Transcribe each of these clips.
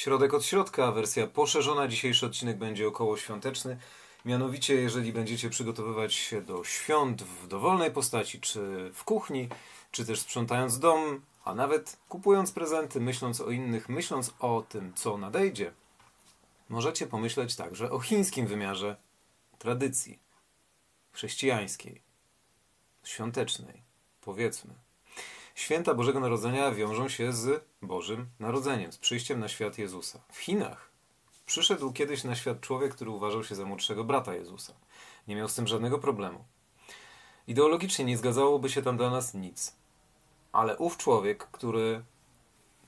Środek od środka, wersja poszerzona. Dzisiejszy odcinek będzie około świąteczny. Mianowicie, jeżeli będziecie przygotowywać się do świąt w dowolnej postaci, czy w kuchni, czy też sprzątając dom, a nawet kupując prezenty, myśląc o innych, myśląc o tym, co nadejdzie, możecie pomyśleć także o chińskim wymiarze tradycji chrześcijańskiej, świątecznej, powiedzmy. Święta Bożego Narodzenia wiążą się z Bożym Narodzeniem, z przyjściem na świat Jezusa. W Chinach przyszedł kiedyś na świat człowiek, który uważał się za młodszego brata Jezusa. Nie miał z tym żadnego problemu. Ideologicznie nie zgadzałoby się tam dla nas nic. Ale ów człowiek, który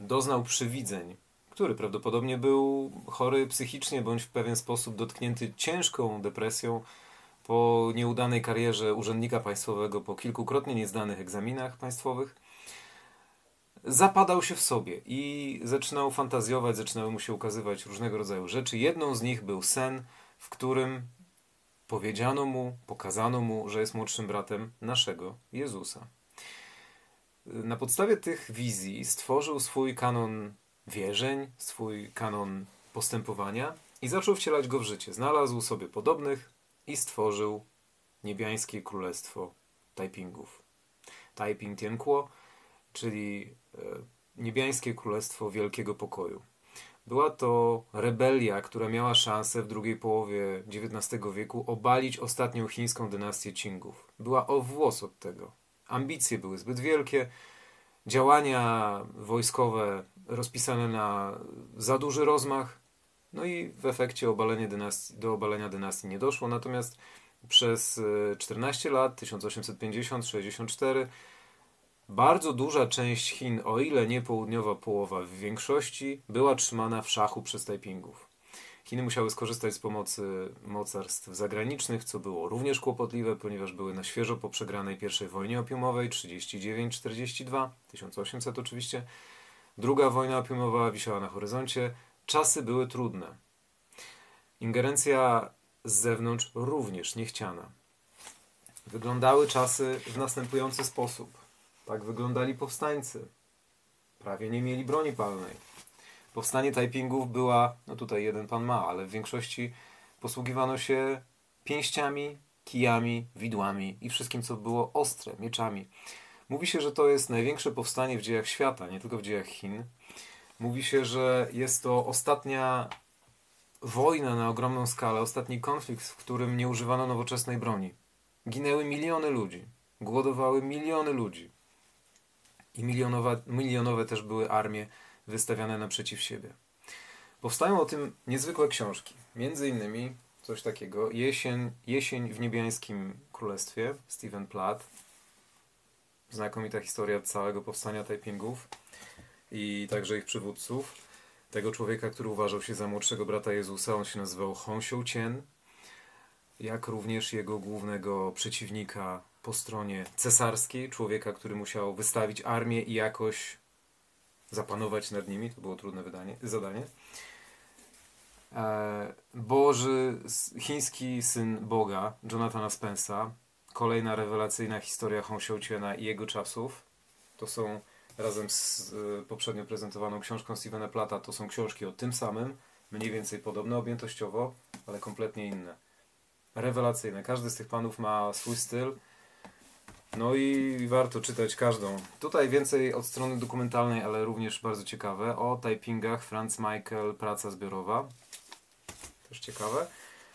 doznał przywidzeń, który prawdopodobnie był chory psychicznie bądź w pewien sposób dotknięty ciężką depresją po nieudanej karierze urzędnika państwowego, po kilkukrotnie niezdanych egzaminach państwowych, zapadał się w sobie i zaczynał fantazjować, zaczynały mu się ukazywać różnego rodzaju rzeczy. Jedną z nich był sen, w którym powiedziano mu, pokazano mu, że jest młodszym bratem naszego Jezusa. Na podstawie tych wizji stworzył swój kanon wierzeń, swój kanon postępowania i zaczął wcielać go w życie. Znalazł sobie podobnych i stworzył niebiańskie królestwo Taipingów. Taiping Tiankuo, czyli niebiańskie królestwo wielkiego pokoju. Była to rebelia, która miała szansę w drugiej połowie XIX wieku obalić ostatnią chińską dynastię Qingów. Była o włos od tego. Ambicje były zbyt wielkie, działania wojskowe rozpisane na za duży rozmach, no i w efekcie obalenie dynastii, do obalenia dynastii nie doszło. Natomiast przez 14 e, lat, 1850-64, bardzo duża część Chin, o ile nie południowa połowa w większości, była trzymana w szachu przez Taipingów. Chiny musiały skorzystać z pomocy mocarstw zagranicznych, co było również kłopotliwe, ponieważ były na świeżo po przegranej I wojnie opiumowej 39-42, 1800 oczywiście. Druga wojna opiumowa wisiała na horyzoncie. Czasy były trudne. Ingerencja z zewnątrz również niechciana. Wyglądały czasy w następujący sposób. Tak wyglądali powstańcy. Prawie nie mieli broni palnej. Powstanie Taipingów była, no tutaj jeden pan ma, ale w większości posługiwano się pięściami, kijami, widłami i wszystkim, co było ostre, mieczami. Mówi się, że to jest największe powstanie w dziejach świata, nie tylko w dziejach Chin. Mówi się, że jest to ostatnia wojna na ogromną skalę, ostatni konflikt, w którym nie używano nowoczesnej broni. Ginęły miliony ludzi, głodowały miliony ludzi. I milionowe, też były armie wystawiane naprzeciw siebie. Powstają o tym niezwykłe książki. Między innymi coś takiego Jesień, Jesień w niebiańskim królestwie Stephen Platt. Znakomita historia całego powstania Taipingów i także ich przywódców. Tego człowieka, który uważał się za młodszego brata Jezusa, on się nazywał Hong Xiuqian, jak również jego głównego przeciwnika po stronie cesarskiej, człowieka, który musiał wystawić armię i jakoś zapanować nad nimi. To było trudne wydanie, zadanie. E, Boży, chiński syn Boga, Jonathana Spence'a. Kolejna rewelacyjna historia Hong Xiuqiana i jego czasów. To są razem z e, poprzednio prezentowaną książką Stevena Plata, to są książki o tym samym, mniej więcej podobne objętościowo, ale kompletnie inne. Rewelacyjne. Każdy z tych panów ma swój styl. No i warto czytać każdą. Tutaj więcej od strony dokumentalnej, ale również bardzo ciekawe. O typingach Franz Michael, praca zbiorowa. Też ciekawe.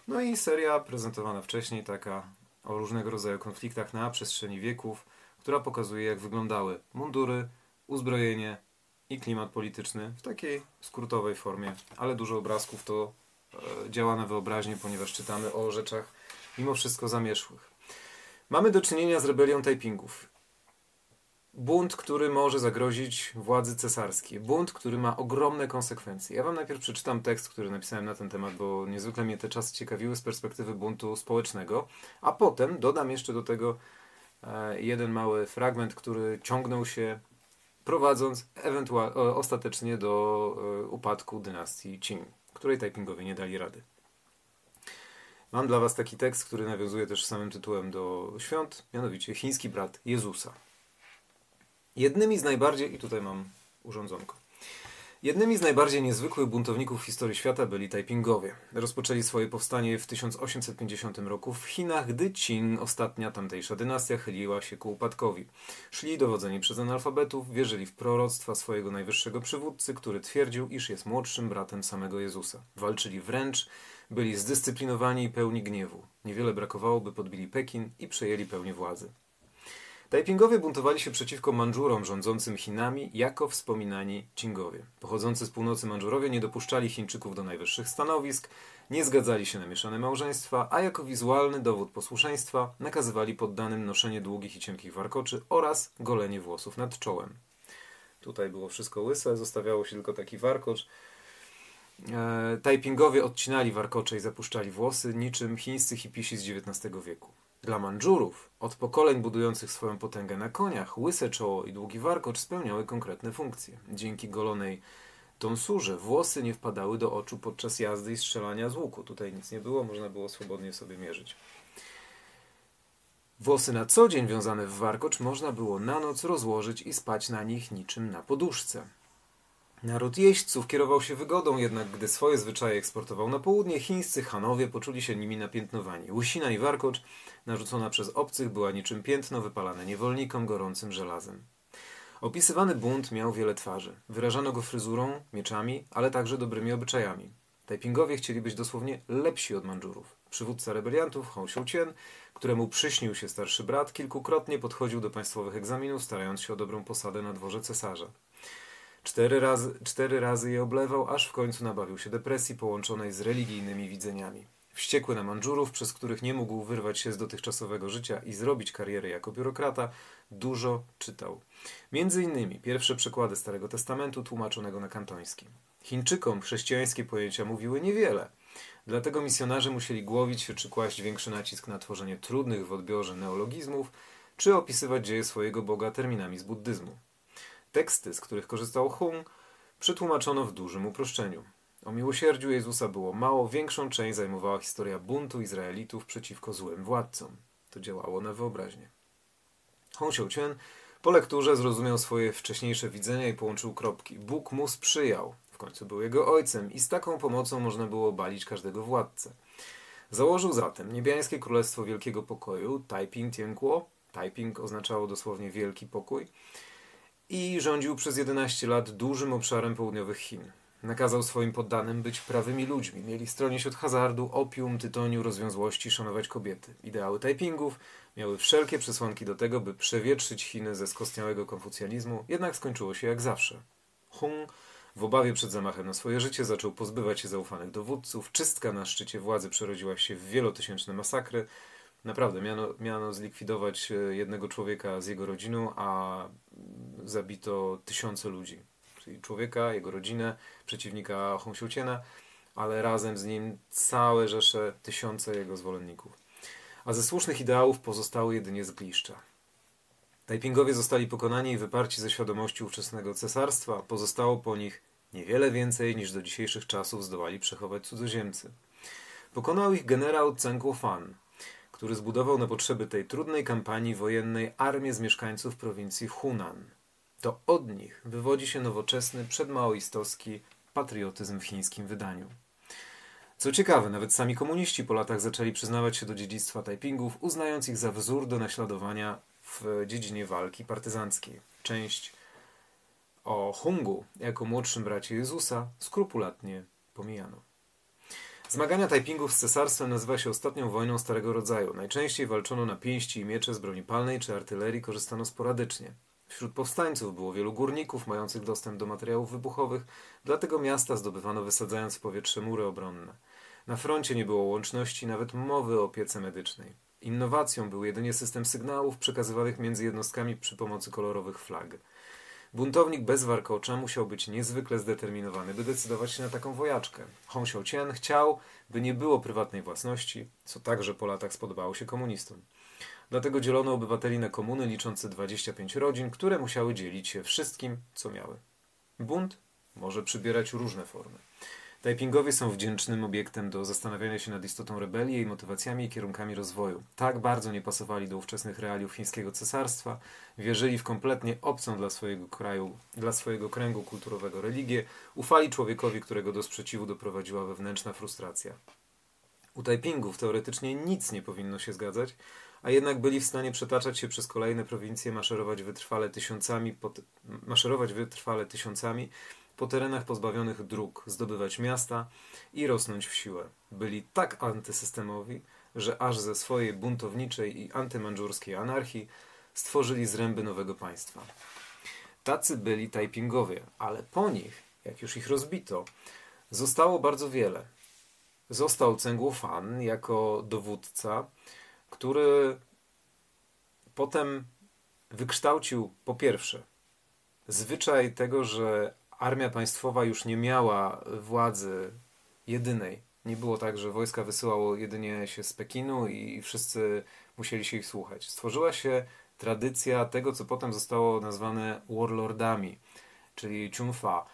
No i seria prezentowana wcześniej, taka o różnego rodzaju konfliktach na przestrzeni wieków, która pokazuje jak wyglądały mundury, uzbrojenie i klimat polityczny w takiej skrótowej formie, ale dużo obrazków to e, działa na wyobraźnię, ponieważ czytamy o rzeczach mimo wszystko zamierzchłych. Mamy do czynienia z rebelią Taipingów. Bunt, który może zagrozić władzy cesarskiej. Bunt, który ma ogromne konsekwencje. Ja Wam najpierw przeczytam tekst, który napisałem na ten temat, bo niezwykle mnie te czasy ciekawiły z perspektywy buntu społecznego, a potem dodam jeszcze do tego e, jeden mały fragment, który ciągnął się prowadząc ewentualnie ostatecznie do e, upadku dynastii Qing, której Taipingowie nie dali rady. Mam dla Was taki tekst, który nawiązuje też samym tytułem do świąt, mianowicie Chiński brat Jezusa. Jednymi z najbardziej, i tutaj mam urządzonko, Jednymi z najbardziej niezwykłych buntowników w historii świata byli Taipingowie. Rozpoczęli swoje powstanie w 1850 roku w Chinach, gdy Qin, ostatnia tamtejsza dynastia, chyliła się ku upadkowi. Szli dowodzeni przez analfabetów, wierzyli w proroctwa swojego najwyższego przywódcy, który twierdził, iż jest młodszym bratem samego Jezusa. Walczyli wręcz, byli zdyscyplinowani i pełni gniewu. Niewiele brakowało, by podbili Pekin i przejęli pełnię władzy. Taipingowie buntowali się przeciwko Mandżurom rządzącym Chinami jako wspominani Qingowie. Pochodzący z północy Mandżurowie nie dopuszczali Chińczyków do najwyższych stanowisk, nie zgadzali się na mieszane małżeństwa, a jako wizualny dowód posłuszeństwa nakazywali poddanym noszenie długich i cienkich warkoczy oraz golenie włosów nad czołem. Tutaj było wszystko łyse, zostawiało się tylko taki warkocz. E, Taipingowie odcinali warkocze i zapuszczali włosy, niczym chińscy hipisi z XIX wieku. Dla Mandżurów, od pokoleń budujących swoją potęgę na koniach, łyse czoło i długi warkocz spełniały konkretne funkcje. Dzięki golonej tonsurze włosy nie wpadały do oczu podczas jazdy i strzelania z łuku. Tutaj nic nie było, można było swobodnie sobie mierzyć. Włosy na co dzień wiązane w warkocz można było na noc rozłożyć i spać na nich niczym na poduszce. Naród jeźdźców kierował się wygodą, jednak gdy swoje zwyczaje eksportował na południe, chińscy Hanowie poczuli się nimi napiętnowani. Łysina i warkocz, narzucona przez obcych, była niczym piętno wypalane niewolnikom gorącym żelazem. Opisywany bunt miał wiele twarzy. Wyrażano go fryzurą, mieczami, ale także dobrymi obyczajami. Taipingowie chcieli być dosłownie lepsi od Mandżurów. Przywódca rebeliantów, Hong Xiuqian, któremu przyśnił się starszy brat, kilkukrotnie podchodził do państwowych egzaminów, starając się o dobrą posadę na dworze cesarza. Cztery razy, cztery razy je oblewał, aż w końcu nabawił się depresji połączonej z religijnymi widzeniami. Wściekły na Mandżurów, przez których nie mógł wyrwać się z dotychczasowego życia i zrobić kariery jako biurokrata, dużo czytał. Między innymi pierwsze przekłady Starego Testamentu tłumaczonego na kantoński. Chińczykom chrześcijańskie pojęcia mówiły niewiele. Dlatego misjonarze musieli głowić się czy kłaść większy nacisk na tworzenie trudnych w odbiorze neologizmów, czy opisywać dzieje swojego Boga terminami z buddyzmu. Teksty, z których korzystał Hung, przetłumaczono w dużym uproszczeniu. O miłosierdziu Jezusa było mało, większą część zajmowała historia buntu Izraelitów przeciwko złym władcom. To działało na wyobraźnię. Hong Xiuqian po lekturze zrozumiał swoje wcześniejsze widzenia i połączył kropki. Bóg mu sprzyjał, w końcu był jego ojcem i z taką pomocą można było balić każdego władcę. Założył zatem niebiańskie królestwo wielkiego pokoju, Taiping Tianguo, Taiping oznaczało dosłownie wielki pokój, i rządził przez 11 lat dużym obszarem południowych Chin. Nakazał swoim poddanym być prawymi ludźmi. Mieli stronić od hazardu, opium, tytoniu, rozwiązłości, szanować kobiety. Ideały Taipingów miały wszelkie przesłanki do tego, by przewietrzyć Chiny ze skostniałego konfucjanizmu, jednak skończyło się jak zawsze. Hung w obawie przed zamachem na swoje życie zaczął pozbywać się zaufanych dowódców. Czystka na szczycie władzy przerodziła się w wielotysięczne masakry. Naprawdę, miano, miano zlikwidować e, jednego człowieka z jego rodziną, a zabito tysiące ludzi. Czyli człowieka, jego rodzinę, przeciwnika Hongxiuciena, ale razem z nim całe rzesze, tysiące jego zwolenników. A ze słusznych ideałów pozostały jedynie zgliszcza. Taipingowie zostali pokonani i wyparci ze świadomości ówczesnego cesarstwa. Pozostało po nich niewiele więcej niż do dzisiejszych czasów zdołali przechować cudzoziemcy. Pokonał ich generał Zheng Fan, który zbudował na potrzeby tej trudnej kampanii wojennej armię z mieszkańców prowincji Hunan. To od nich wywodzi się nowoczesny, przedmaoistowski patriotyzm w chińskim wydaniu. Co ciekawe, nawet sami komuniści po latach zaczęli przyznawać się do dziedzictwa Taipingów, uznając ich za wzór do naśladowania w dziedzinie walki partyzanckiej. Część o Hungu jako młodszym bracie Jezusa skrupulatnie pomijano. Zmagania Taipingów z cesarstwem nazywa się ostatnią wojną starego rodzaju. Najczęściej walczono na pięści i miecze z broni palnej czy artylerii korzystano sporadycznie. Wśród powstańców było wielu górników mających dostęp do materiałów wybuchowych, dlatego miasta zdobywano wysadzając w powietrze mury obronne. Na froncie nie było łączności, nawet mowy o opiece medycznej. Innowacją był jedynie system sygnałów przekazywanych między jednostkami przy pomocy kolorowych flag. Buntownik bez warkocza musiał być niezwykle zdeterminowany, by decydować się na taką wojaczkę. Hong Xiaoqian chciał, by nie było prywatnej własności, co także po latach spodobało się komunistom. Dlatego dzielono obywateli na komuny liczące 25 rodzin, które musiały dzielić się wszystkim, co miały. Bunt może przybierać różne formy. Taipingowie są wdzięcznym obiektem do zastanawiania się nad istotą rebelii, jej motywacjami i kierunkami rozwoju. Tak bardzo nie pasowali do ówczesnych realiów chińskiego cesarstwa, wierzyli w kompletnie obcą dla swojego kraju, dla swojego kręgu kulturowego religię, ufali człowiekowi, którego do sprzeciwu doprowadziła wewnętrzna frustracja. U Taipingów teoretycznie nic nie powinno się zgadzać, a jednak byli w stanie przetaczać się przez kolejne prowincje, maszerować wytrwale tysiącami, maszerować wytrwale tysiącami po terenach pozbawionych dróg, zdobywać miasta i rosnąć w siłę. Byli tak antysystemowi, że aż ze swojej buntowniczej i antymandżurskiej anarchii stworzyli zręby nowego państwa. Tacy byli Taipingowie, ale po nich, jak już ich rozbito, zostało bardzo wiele. Został Cengło Fan jako dowódca, który potem wykształcił po pierwsze zwyczaj tego, że armia państwowa już nie miała władzy jedynej. Nie było tak, że wojska wysyłało jedynie się z Pekinu i wszyscy musieli się ich słuchać. Stworzyła się tradycja tego, co potem zostało nazwane warlordami, czyli Chunfa,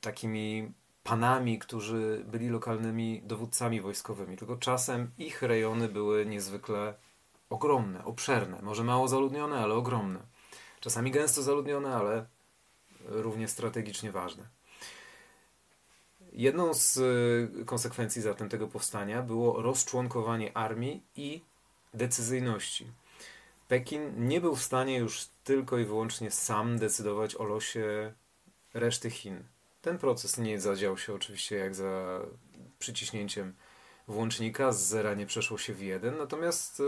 takimi panami, którzy byli lokalnymi dowódcami wojskowymi. Tylko czasem ich rejony były niezwykle ogromne, obszerne, może mało zaludnione, ale ogromne. Czasami gęsto zaludnione, ale równie strategicznie ważne. Jedną z y, konsekwencji zatem tego powstania było rozczłonkowanie armii i decyzyjności. Pekin nie był w stanie już tylko i wyłącznie sam decydować o losie reszty Chin. Ten proces nie zadział się oczywiście jak za przyciśnięciem włącznika, z zera nie przeszło się w jeden, natomiast y,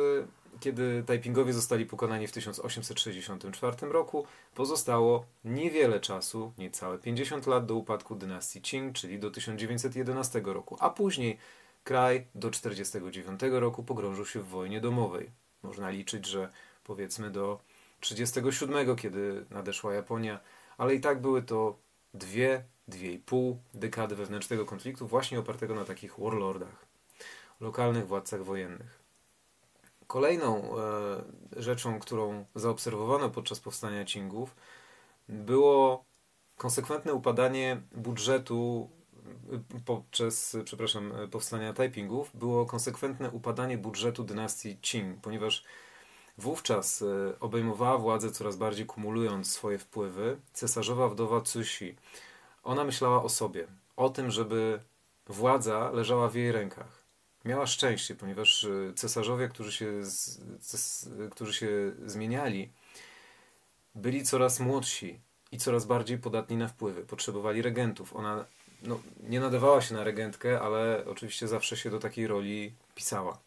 kiedy Taipingowie zostali pokonani w 1864 roku, pozostało niewiele czasu, niecałe 50 lat do upadku dynastii Qing, czyli do 1911 roku, a później kraj do 1949 roku pogrążył się w wojnie domowej. Można liczyć, że powiedzmy do 1937, kiedy nadeszła Japonia, ale i tak były to dwie, dwie i pół dekady wewnętrznego konfliktu, właśnie opartego na takich warlordach, lokalnych władcach wojennych. Kolejną e, rzeczą, którą zaobserwowano podczas powstania Qingów, było konsekwentne upadanie budżetu e, podczas, przepraszam, e, powstania Taipingów, było konsekwentne upadanie budżetu dynastii Qing, ponieważ wówczas obejmowała władzę coraz bardziej kumulując swoje wpływy cesarzowa wdowa Cixi. Ona myślała o sobie, o tym, żeby władza leżała w jej rękach miała szczęście, ponieważ e, cesarzowie, którzy się, którzy się zmieniali, byli coraz młodsi i coraz bardziej podatni na wpływy. Potrzebowali regentów. Ona no, nie nadawała się na regentkę, ale oczywiście zawsze się do takiej roli pisała.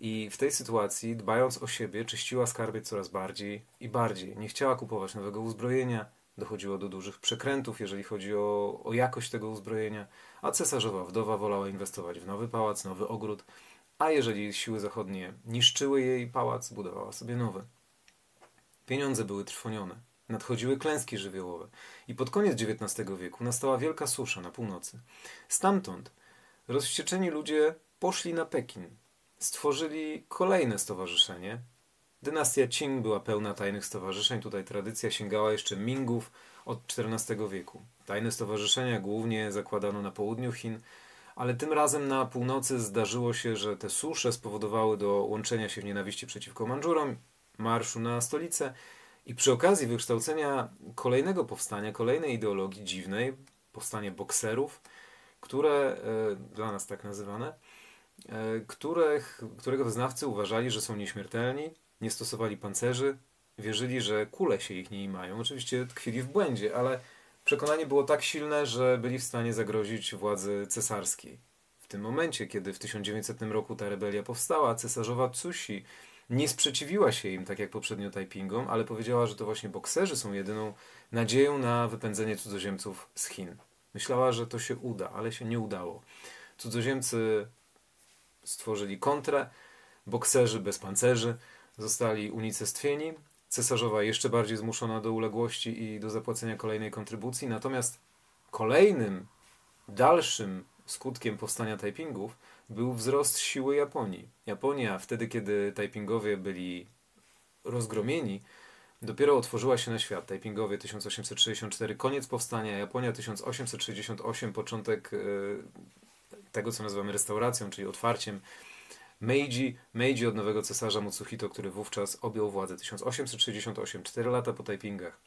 I w tej sytuacji, dbając o siebie, czyściła skarbiec coraz bardziej i bardziej. Nie chciała kupować nowego uzbrojenia, dochodziło do dużych przekrętów, jeżeli chodzi o, o jakość tego uzbrojenia, a cesarzowa wdowa wolała inwestować w nowy pałac, nowy ogród, a jeżeli siły zachodnie niszczyły jej pałac, budowała sobie nowy. Pieniądze były trwonione, nadchodziły klęski żywiołowe i pod koniec XIX wieku nastała wielka susza na północy. Stamtąd rozwścieczeni ludzie poszli na Pekin, stworzyli kolejne stowarzyszenie, Dynastia Qing była pełna tajnych stowarzyszeń. Tutaj tradycja sięgała jeszcze Mingów od XIV wieku. Tajne stowarzyszenia głównie zakładano na południu Chin, ale tym razem na północy zdarzyło się, że te susze spowodowały do łączenia się w nienawiści przeciwko Mandżurom, marszu na stolicę i przy okazji wykształcenia kolejnego powstania, kolejnej ideologii dziwnej, powstanie bokserów, które, e, dla nas tak nazywane, e, których, którego wyznawcy uważali, że są nieśmiertelni, nie stosowali pancerzy, wierzyli, że kule się ich nie mają. Oczywiście tkwili w błędzie, ale przekonanie było tak silne, że byli w stanie zagrozić władzy cesarskiej. W tym momencie, kiedy w 1900 roku ta rebelia powstała, cesarzowa Tsushi nie sprzeciwiła się im, tak jak poprzednio Taipingom, ale powiedziała, że to właśnie bokserzy są jedyną nadzieją na wypędzenie cudzoziemców z Chin. Myślała, że to się uda, ale się nie udało. Cudzoziemcy stworzyli kontrę, bokserzy bez pancerzy zostali unicestwieni. Cesarzowa jeszcze bardziej zmuszona do uległości i do zapłacenia kolejnej kontrybucji. Natomiast kolejnym, dalszym skutkiem powstania Taipingów był wzrost siły Japonii. Japonia wtedy, kiedy Taipingowie byli rozgromieni, dopiero otworzyła się na świat. Taipingowie 1864, koniec powstania, Japonia 1868, początek y, tego, co nazywamy restauracją, czyli otwarciem Meiji, Meiji od nowego cesarza Mutsuhito, który wówczas objął władzę 1868, 4 lata po Taipingach.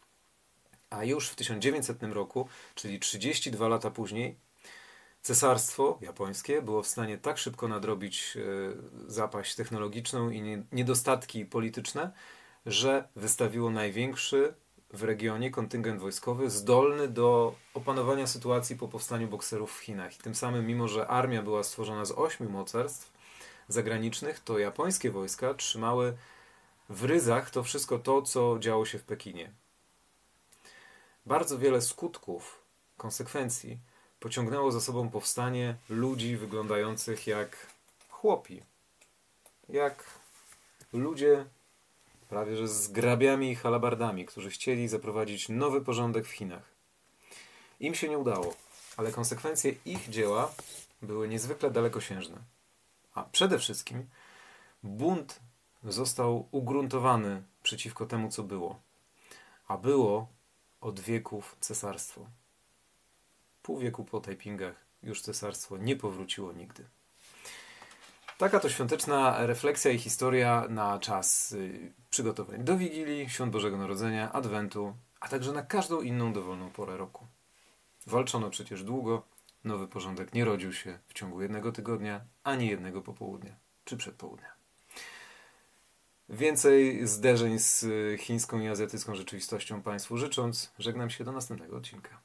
A już w 1900 roku, czyli 32 lata później, cesarstwo japońskie było w stanie tak szybko nadrobić e, zapaść technologiczną i niedostatki polityczne, że wystawiło największy w regionie kontyngent wojskowy zdolny do opanowania sytuacji po powstaniu bokserów w Chinach. I tym samym, mimo że armia była stworzona z ośmiu mocarstw zagranicznych, to japońskie wojska trzymały w ryzach to wszystko to, co działo się w Pekinie. Bardzo wiele skutków, konsekwencji pociągnęło za sobą powstanie ludzi wyglądających jak chłopi. Jak ludzie prawie że z grabiami i halabardami, którzy chcieli zaprowadzić nowy porządek w Chinach. Im się nie udało, ale konsekwencje ich dzieła były niezwykle dalekosiężne. A przede wszystkim bunt został ugruntowany przeciwko temu, co było. A było od wieków cesarstwo. Pół wieku po Taipingach już cesarstwo nie powróciło nigdy. Taka to świąteczna refleksja i historia na czas y, przygotowań do Wigilii, Świąt Bożego Narodzenia, Adwentu, a także na każdą inną dowolną porę roku. Walczono przecież długo, nowy porządek nie rodził się w ciągu jednego tygodnia, ani jednego popołudnia czy przedpołudnia. Więcej zderzeń z chińską i azjatycką rzeczywistością Państwu życząc, żegnam się do następnego odcinka.